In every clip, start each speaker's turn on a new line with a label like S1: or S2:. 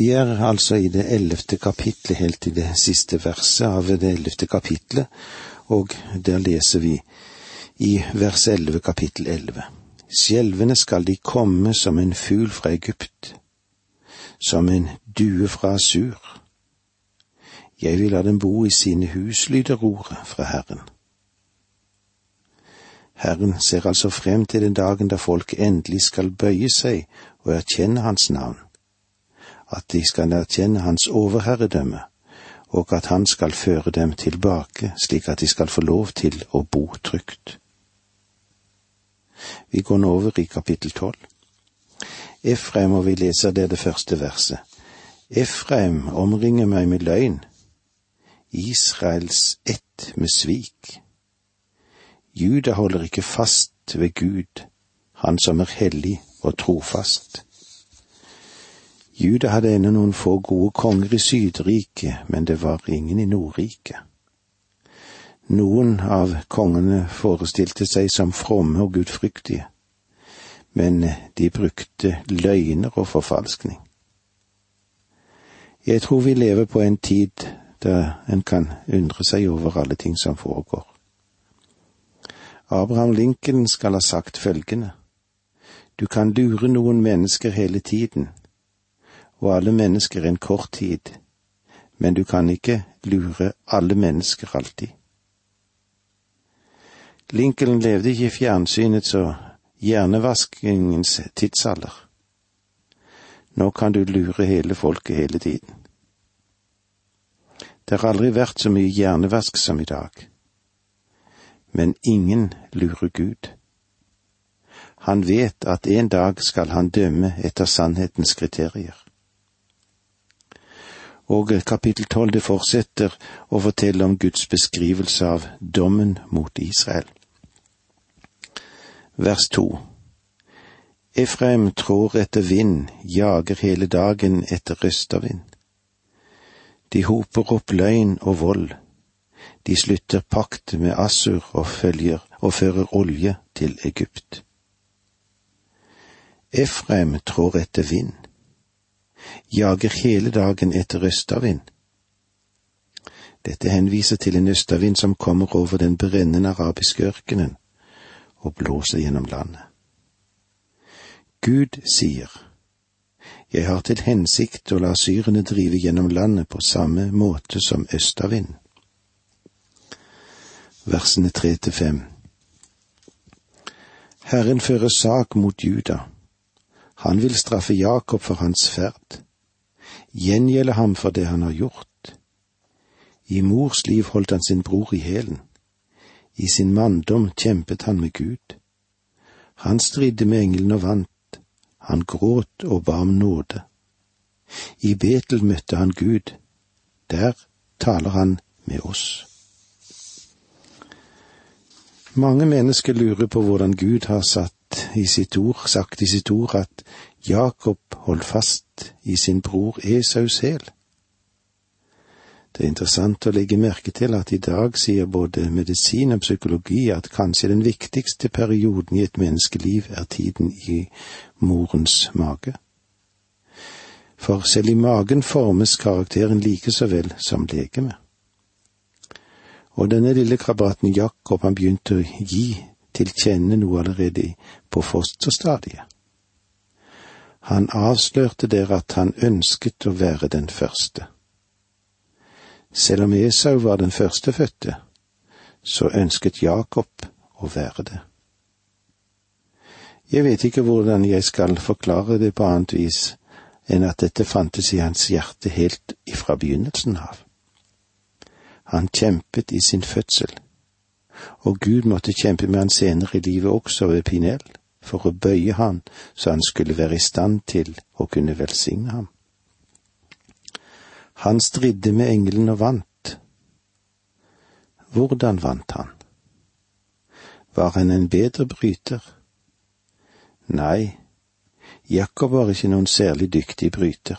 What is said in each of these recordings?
S1: Vi er altså i det ellevte kapitlet, helt i det siste verset av det ellevte kapitlet, og der leser vi i vers elleve kapittel elleve. Skjelvende skal de komme som en fugl fra Egypt, som en due fra Asur. Jeg vil la dem bo i sine hus, lyder ordet fra Herren. Herren ser altså frem til den dagen da folk endelig skal bøye seg og erkjenne Hans navn, at de skal erkjenne Hans overherredømme, og at Han skal føre dem tilbake slik at de skal få lov til å bo trygt. Vi går nå over i kapittel tolv. Efraim, og vi leser det det første verset. Efraim omringer meg med løgn, Israels ett med svik. Juda holder ikke fast ved Gud, Han som er hellig og trofast. Juda hadde ennå noen få gode konger i Sydriket, men det var ingen i Nordriket. Noen av kongene forestilte seg som fromme og gudfryktige, men de brukte løgner og forfalskning. Jeg tror vi lever på en tid der en kan undre seg over alle ting som foregår. Abraham Lincoln skal ha sagt følgende. Du kan lure noen mennesker hele tiden, og alle mennesker en kort tid, men du kan ikke lure alle mennesker alltid. Lincoln levde ikke i fjernsynets og hjernevaskingens tidsalder. Nå kan du lure hele folket hele tiden. Det har aldri vært så mye hjernevask som i dag men ingen lurer Gud. Han vet at en dag skal han dømme etter sannhetens kriterier. Og kapittel tolv det fortsetter å fortelle om Guds beskrivelse av dommen mot Israel. Vers to Efraim trår etter vind, jager hele dagen etter røstervind. De hoper opp løgn og vold de slutter pakt med Assur og følger og fører olje til Egypt. Efraim trår etter vind, jager hele dagen etter østavind. Dette henviser til en østavind som kommer over den brennende arabiske ørkenen og blåser gjennom landet. Gud sier, Jeg har til hensikt å la syrene drive gjennom landet på samme måte som østavind versene tre til fem. Herren fører sak mot Juda. Han vil straffe Jakob for hans ferd, gjengjelde ham for det han har gjort. I mors liv holdt han sin bror i hælen. I sin manndom kjempet han med Gud. Han stridde med engelen og vant. Han gråt og ba om nåde. I Betel møtte han Gud. Der taler han med oss. Mange mennesker lurer på hvordan Gud har satt i sitt ord, sagt i sitt ord at Jakob holdt fast i sin bror Esaus hæl. Det er interessant å legge merke til at i dag sier både medisin og psykologi at kanskje den viktigste perioden i et menneskeliv er tiden i morens mage. For selv i magen formes karakteren like så vel som legemet. Og denne lille krabaten Jakob han begynte å gi til kjenne noe allerede på fosterstadiet. Han avslørte der at han ønsket å være den første. Selv om Esau var den førstefødte, så ønsket Jakob å være det. Jeg vet ikke hvordan jeg skal forklare det på annet vis enn at dette fantes i hans hjerte helt ifra begynnelsen av. Han kjempet i sin fødsel, og Gud måtte kjempe med han senere i livet også ved Pinel, for å bøye han så han skulle være i stand til å kunne velsigne ham. Han stridde med engelen og vant. Hvordan vant han? Var han en bedre bryter? Nei, Jakob var ikke noen særlig dyktig bryter.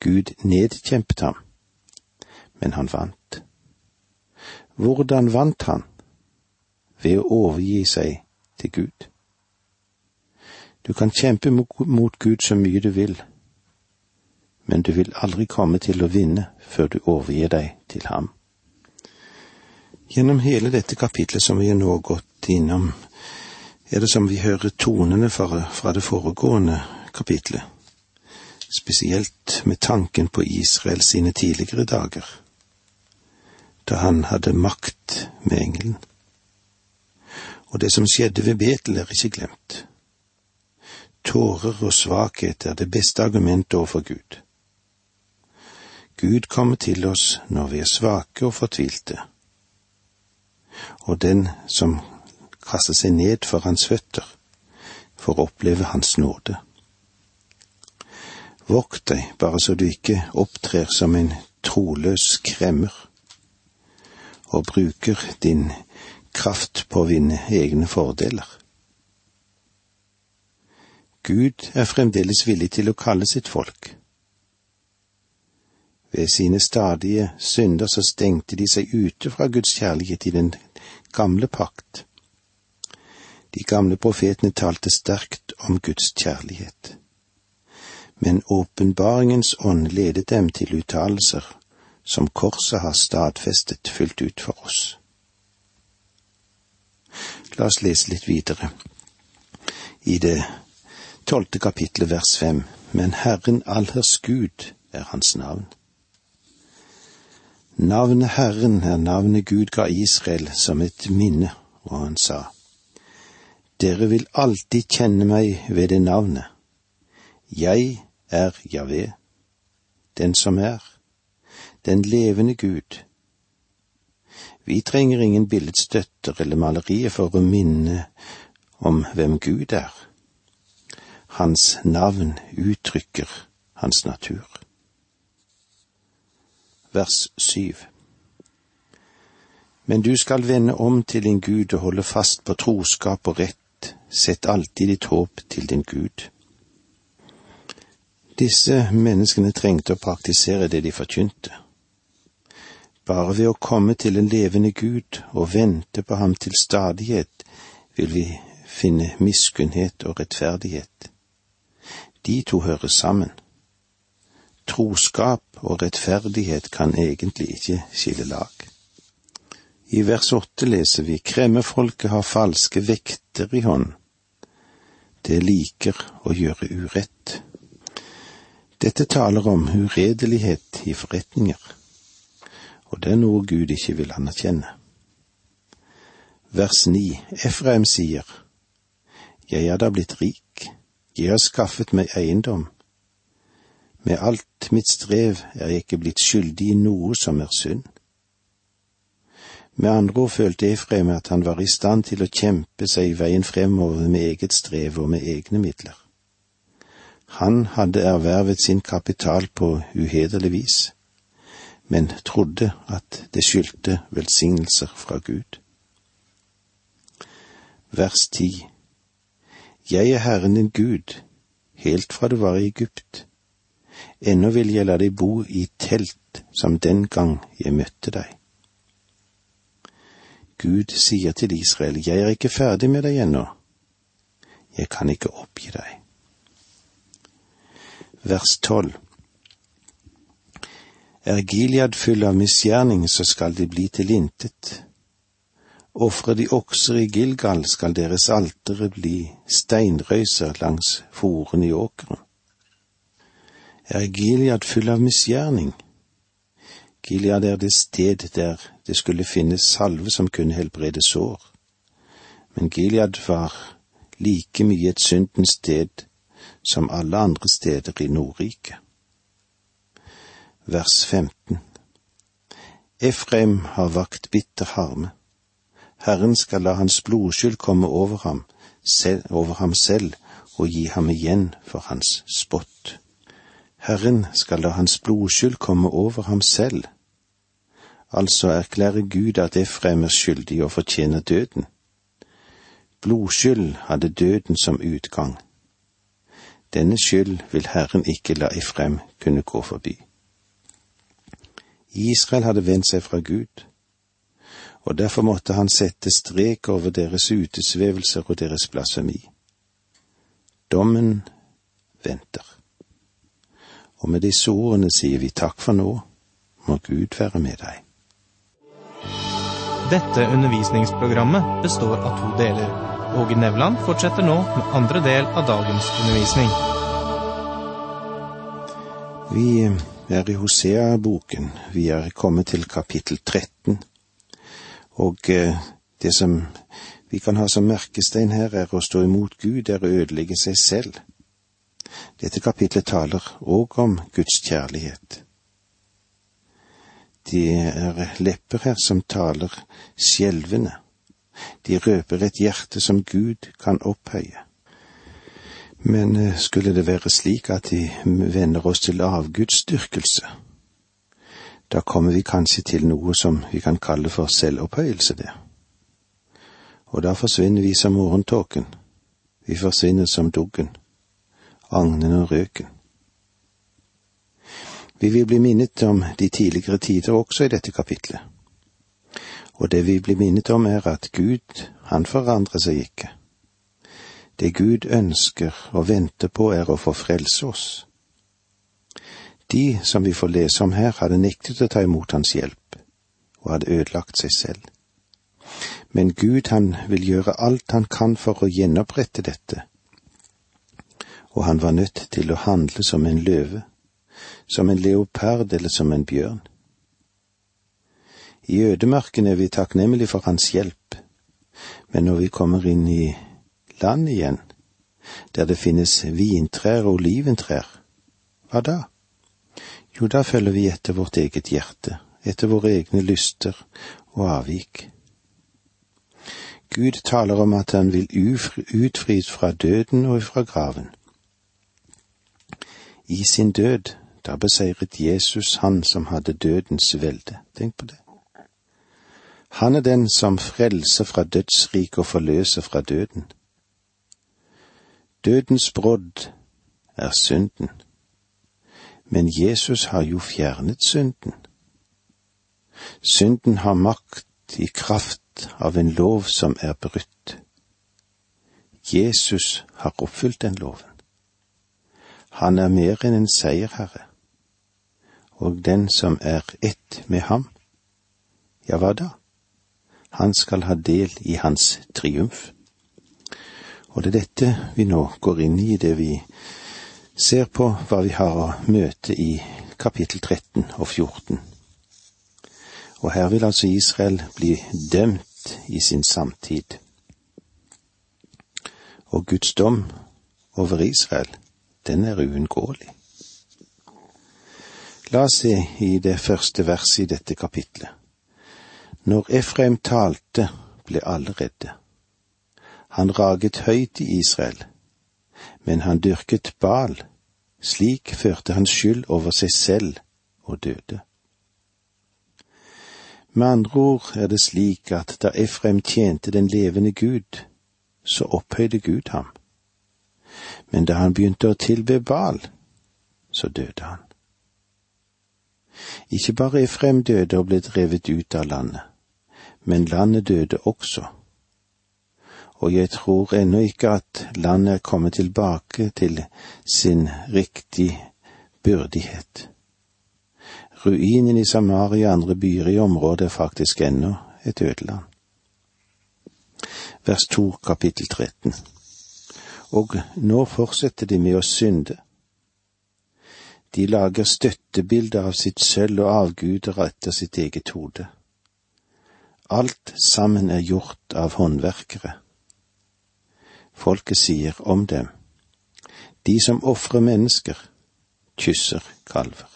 S1: Gud nedkjempet ham men han vant. Hvordan vant han? Ved å overgi seg til Gud. Du kan kjempe mot Gud så mye du vil, men du vil aldri komme til å vinne før du overgir deg til ham. Gjennom hele dette kapitlet som vi har nå gått innom, er det som vi hører tonene fra, fra det foregående kapitlet, spesielt med tanken på Israel sine tidligere dager, da han hadde makt med engelen. Og det som skjedde ved Betel, er ikke glemt. Tårer og svakhet er det beste argumentet overfor Gud. Gud kommer til oss når vi er svake og fortvilte, og den som kaster seg ned for hans føtter, får oppleve hans nåde. Vokt deg bare så du ikke opptrer som en troløs kremmer, og bruker din kraft på å vinne egne fordeler. Gud er fremdeles villig til å kalle sitt folk. Ved sine stadige synder så stengte de seg ute fra Guds kjærlighet i den gamle pakt. De gamle profetene talte sterkt om Guds kjærlighet men åpenbaringens ånd ledet dem til uttalelser som korset har stadfestet fullt ut for oss. La oss lese litt videre i det tolvte kapitlet vers fem. Men Herren allhers Gud er hans navn. Navnet Herren er navnet Gud ga Israel som et minne, og han sa, Dere vil alltid kjenne meg ved det navnet. Jeg er Javé, den som er, den levende Gud. Vi trenger ingen billedstøtter eller malerier for å minne om hvem Gud er. Hans navn uttrykker hans natur. Vers syv Men du skal vende om til din Gud og holde fast på troskap og rett, sett alltid ditt håp til din Gud. Disse menneskene trengte å praktisere det de forkynte. Bare ved å komme til en levende Gud og vente på ham til stadighet, vil vi finne miskunnhet og rettferdighet. De to hører sammen. Troskap og rettferdighet kan egentlig ikke skille lag. I vers åtte leser vi kremmefolket har falske vekter i hånd. Det liker å gjøre urett. Dette taler om uredelighet i forretninger, og det er noe Gud ikke vil anerkjenne. Vers ni, Efraim sier, Jeg er da blitt rik, jeg har skaffet meg eiendom. Med alt mitt strev er jeg ikke blitt skyldig i noe som er synd. Med andre ord følte Efraim at han var i stand til å kjempe seg i veien fremover med eget strev og med egne midler. Han hadde ervervet sin kapital på uhederlig vis, men trodde at det skyldte velsignelser fra Gud. Vers ti Jeg er Herren din Gud, helt fra du var i Egypt. Ennå vil jeg la deg bo i telt som den gang jeg møtte deg. Gud sier til Israel, jeg er ikke ferdig med deg ennå, jeg kan ikke oppgi deg vers tolv. Er Gilead full av misgjerning, så skal de bli til intet. Ofrer de okser i Gilgal, skal deres altere bli steinrøyser langs forene i åkeren. Er Gilead full av misgjerning? Gilead er det sted der det skulle finnes salve som kunne helbrede sår, men Gilead var like mye et syndens sted som alle andre steder i Nordriket. Vers 15 Efraim har vakt bitter harme. Herren skal la hans blodskyld komme over ham, selv, over ham selv og gi ham igjen for hans spott. Herren skal la hans blodskyld komme over ham selv. Altså erklærer Gud at Efraim er skyldig og fortjener døden. Blodskyld hadde døden som utgang denne skyld vil Herren ikke la Efrem kunne gå forbi. Israel hadde vendt seg fra Gud, og derfor måtte han sette strek over deres utesvevelser og deres blasfemi. Dommen venter. Og med disse ordene sier vi takk for nå, må Gud være med deg.
S2: Dette undervisningsprogrammet består av to deler. Åge Nevland fortsetter nå med andre del av dagens undervisning.
S1: Vi er i Hosea-boken. Vi er kommet til kapittel 13. Og eh, det som vi kan ha som merkestein her, er å stå imot Gud, er å ødelegge seg selv. Dette kapitlet taler òg om Guds kjærlighet. Det er lepper her som taler skjelvende. De røper et hjerte som Gud kan opphøye. Men eh, skulle det være slik at de vender oss til avgudsdyrkelse, da kommer vi kanskje til noe som vi kan kalle for selvopphøyelse der. Og da forsvinner vi som morgentåken, vi forsvinner som duggen agnen og røken. Vi vil bli minnet om de tidligere tider også i dette kapitlet. Og det vi blir minnet om er at Gud, han forandrer seg ikke. Det Gud ønsker og venter på er å få frelse oss. De som vi får lese om her, hadde nektet å ta imot hans hjelp, og hadde ødelagt seg selv. Men Gud, han vil gjøre alt han kan for å gjenopprette dette, og han var nødt til å handle som en løve, som en leopard eller som en bjørn. I ødemarken er vi takknemlige for hans hjelp, men når vi kommer inn i land igjen, der det finnes vintrær og oliventrær, hva da? Jo, da følger vi etter vårt eget hjerte, etter våre egne lyster og avvik. Gud taler om at han vil utfri fra døden og fra graven. I sin død, da beseiret Jesus han som hadde dødens velde. Tenk på det. Han er den som frelser fra dødsriket og forløser fra døden. Dødens brodd er synden, men Jesus har jo fjernet synden. Synden har makt i kraft av en lov som er brutt. Jesus har oppfylt den loven. Han er mer enn en seierherre, og den som er ett med ham, ja, hva da? Han skal ha del i hans triumf. Og det er dette vi nå går inn i, det vi ser på hva vi har å møte i kapittel 13 og 14. Og her vil altså Israel bli dømt i sin samtid. Og Guds dom over Israel den er uunngåelig. La oss se i det første verset i dette kapitlet. Når Efraim talte, ble alle redde. Han raget høyt i Israel, men han dyrket Bal. Slik førte han skyld over seg selv og døde. Med andre ord er det slik at da Efraim tjente den levende Gud, så opphøyde Gud ham men da han begynte å tilbe Bal, så døde han. Ikke bare Efrem døde og ble drevet ut av landet, men landet døde også. Og jeg tror ennå ikke at landet er kommet tilbake til sin riktig byrdighet. Ruinen i Samaria og andre byer i området er faktisk ennå et ødeland. Vers to kapittel 13 og nå fortsetter de med å synde. De lager støttebilder av sitt sølv og avguder etter sitt eget hode. Alt sammen er gjort av håndverkere. Folket sier om dem, de som ofrer mennesker, kysser kalver.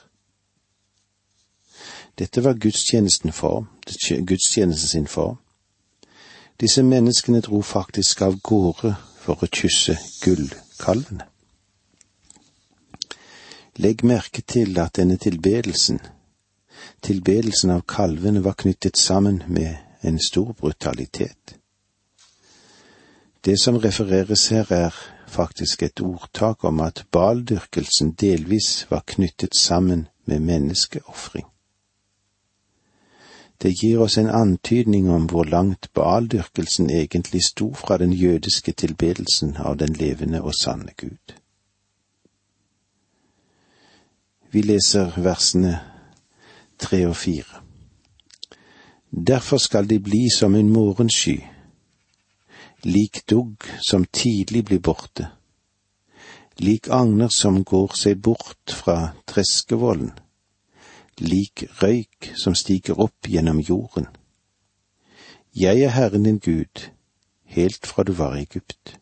S1: Dette var gudstjenesten for, gudstjenesten sin form. Disse menneskene dro faktisk av gårde for å kysse gullkalvene. Legg merke til at denne tilbedelsen, tilbedelsen av kalvene, var knyttet sammen med en stor brutalitet. Det som refereres her, er faktisk et ordtak om at baldyrkelsen delvis var knyttet sammen med menneskeofring. Det gir oss en antydning om hvor langt baldyrkelsen egentlig sto fra den jødiske tilbedelsen av den levende og sanne Gud. Vi leser versene tre og fire. Derfor skal de bli som en morgensky, lik dugg som tidlig blir borte, lik agner som går seg bort fra treskevollen, lik røyk som stiger opp gjennom jorden. Jeg er Herren din Gud, helt fra du var i Egypt.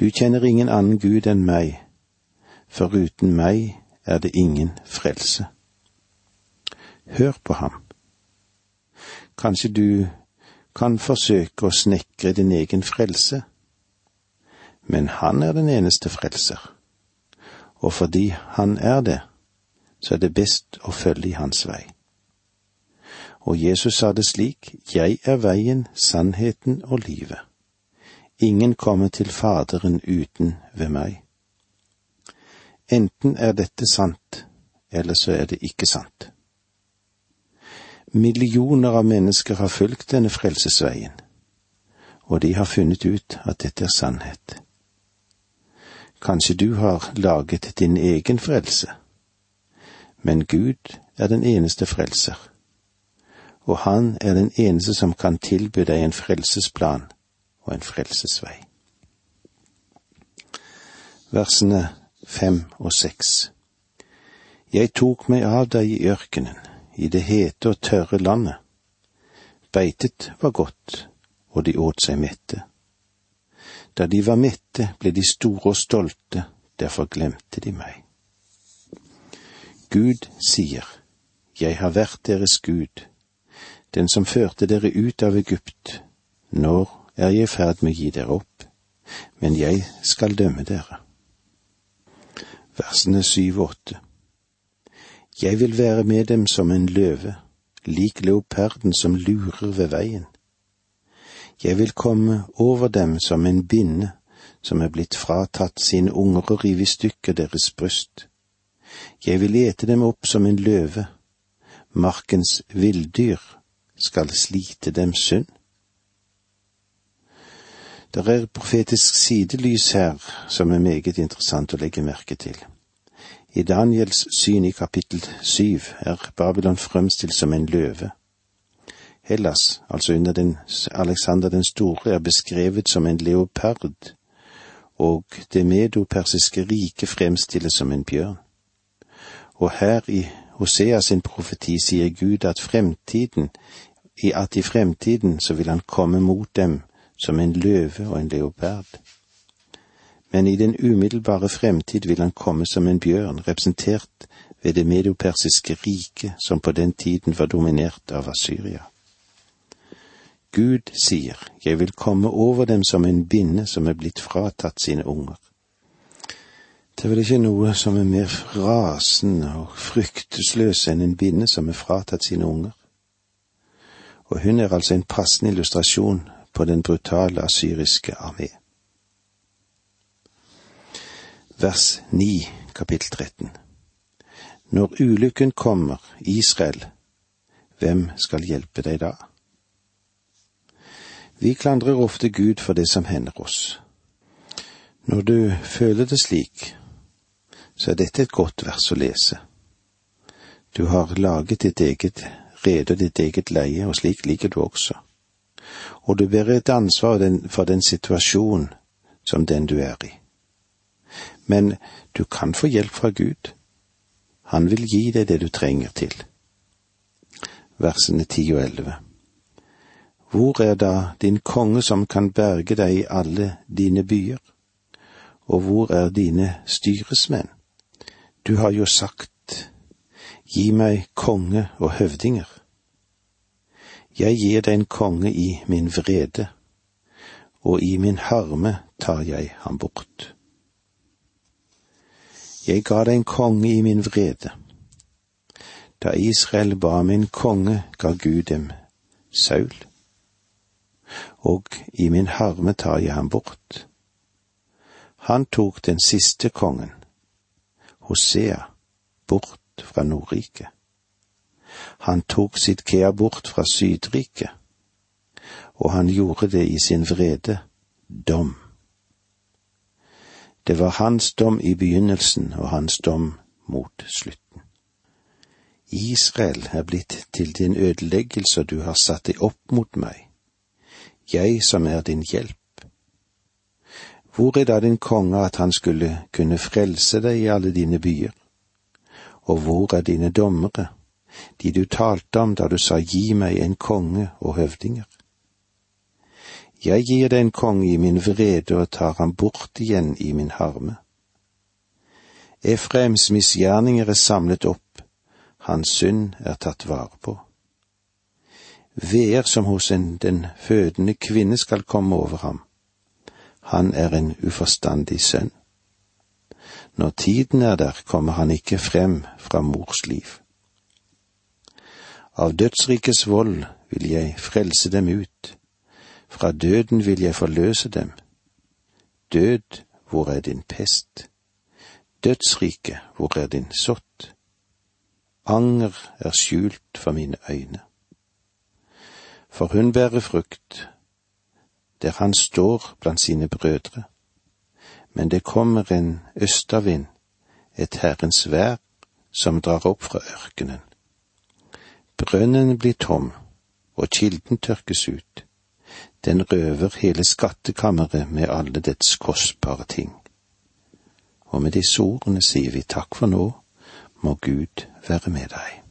S1: Du kjenner ingen annen Gud enn meg, for uten meg er det ingen frelse. Hør på ham. Kanskje du kan forsøke å snekre din egen frelse, men han er den eneste frelser, og fordi han er det, så er det best å følge i hans vei. Og Jesus sa det slik, Jeg er veien, sannheten og livet. Ingen kommer til Faderen uten ved meg. Enten er dette sant, eller så er det ikke sant. Millioner av mennesker har fulgt denne frelsesveien, og de har funnet ut at dette er sannhet. Kanskje du har laget din egen frelse, men Gud er den eneste frelser og han er den eneste som kan tilby deg en frelsesplan og en frelsesvei. Versene fem og seks Jeg tok meg av deg i ørkenen, i det hete og tørre landet. Beitet var godt, og de åt seg mette. Da de var mette, ble de store og stolte, derfor glemte de meg. Gud sier, Jeg har vært deres Gud, den som førte dere ut av Egypt. Når er jeg i ferd med å gi dere opp, men jeg skal dømme dere. Versene syv og åtte. Jeg vil være med dem som en løve, lik leoparden som lurer ved veien. Jeg vil komme over dem som en binne som er blitt fratatt sine unger og rive i stykker deres bryst. Jeg vil ete dem opp som en løve, markens villdyr skal slite dem synd. Det er profetisk sidelys her som er meget interessant å legge merke til. I Daniels syn i kapittel syv er Babylon fremstilt som en løve. Hellas, altså under den Alexander den store, er beskrevet som en leopard, og det medopersiske riket fremstilles som en bjørn. Og her i Hosea sin profeti sier Gud at fremtiden i at i fremtiden så vil han komme mot dem som en løve og en leopard. Men i den umiddelbare fremtid vil han komme som en bjørn, representert ved det medopersiske riket som på den tiden var dominert av Asyria. Gud sier, Jeg vil komme over dem som en binne som er blitt fratatt sine unger. Det er vel ikke noe som er mer rasende og fryktesløse enn en binne som er fratatt sine unger og hun er altså en passende illustrasjon på den brutale asyriske armé. Vers 9, kapittel 13 Når ulykken kommer, Israel, hvem skal hjelpe deg da? Vi klandrer ofte Gud for det som hender oss. Når du føler det slik, så er dette et godt vers å lese. Du har laget ditt eget rede ditt eget leie, og slik liker du også. Og du bærer et ansvar for den situasjon som den du er i. Men du kan få hjelp fra Gud. Han vil gi deg det du trenger til. Versene ti og elleve. Hvor er da din konge som kan berge deg i alle dine byer? Og hvor er dine styresmenn? Du har jo sagt Gi meg konge og høvdinger. Jeg gir deg en konge i min vrede, og i min harme tar jeg ham bort. Jeg ga deg en konge i min vrede. Da Israel ba om en konge, ga Gud dem Saul. Og i min harme tar jeg ham bort. Han tok den siste kongen, Hosea, bort fra Nordriket. Han tok sitt Kea bort fra Sydriket, og han gjorde det i sin vrede, dom. Det var hans dom i begynnelsen og hans dom mot slutten. Israel er blitt til din ødeleggelse, og du har satt deg opp mot meg, jeg som er din hjelp. Hvor er da din konge at han skulle kunne frelse deg i alle dine byer? Og hvor er dine dommere, de du talte om da du sa gi meg en konge og høvdinger? Jeg gir deg en konge i min vrede og tar ham bort igjen i min harme. Efraims misgjerninger er samlet opp, hans synd er tatt vare på. Veer som hos en den fødende kvinne skal komme over ham han er en uforstandig sønn. Når tiden er der, kommer han ikke frem fra mors liv. Av dødsrikes vold vil jeg frelse dem ut, fra døden vil jeg forløse dem. Død, hvor er din pest? Dødsrike, hvor er din sott? Anger er skjult for mine øyne. For hun bærer frukt, der han står blant sine brødre. Men det kommer en østavind, et Herrens vær, som drar opp fra ørkenen. Brønnen blir tom, og kilden tørkes ut. Den røver hele skattkammeret med alle dets kostbare ting. Og med disse ordene sier vi takk for nå, må Gud være med deg.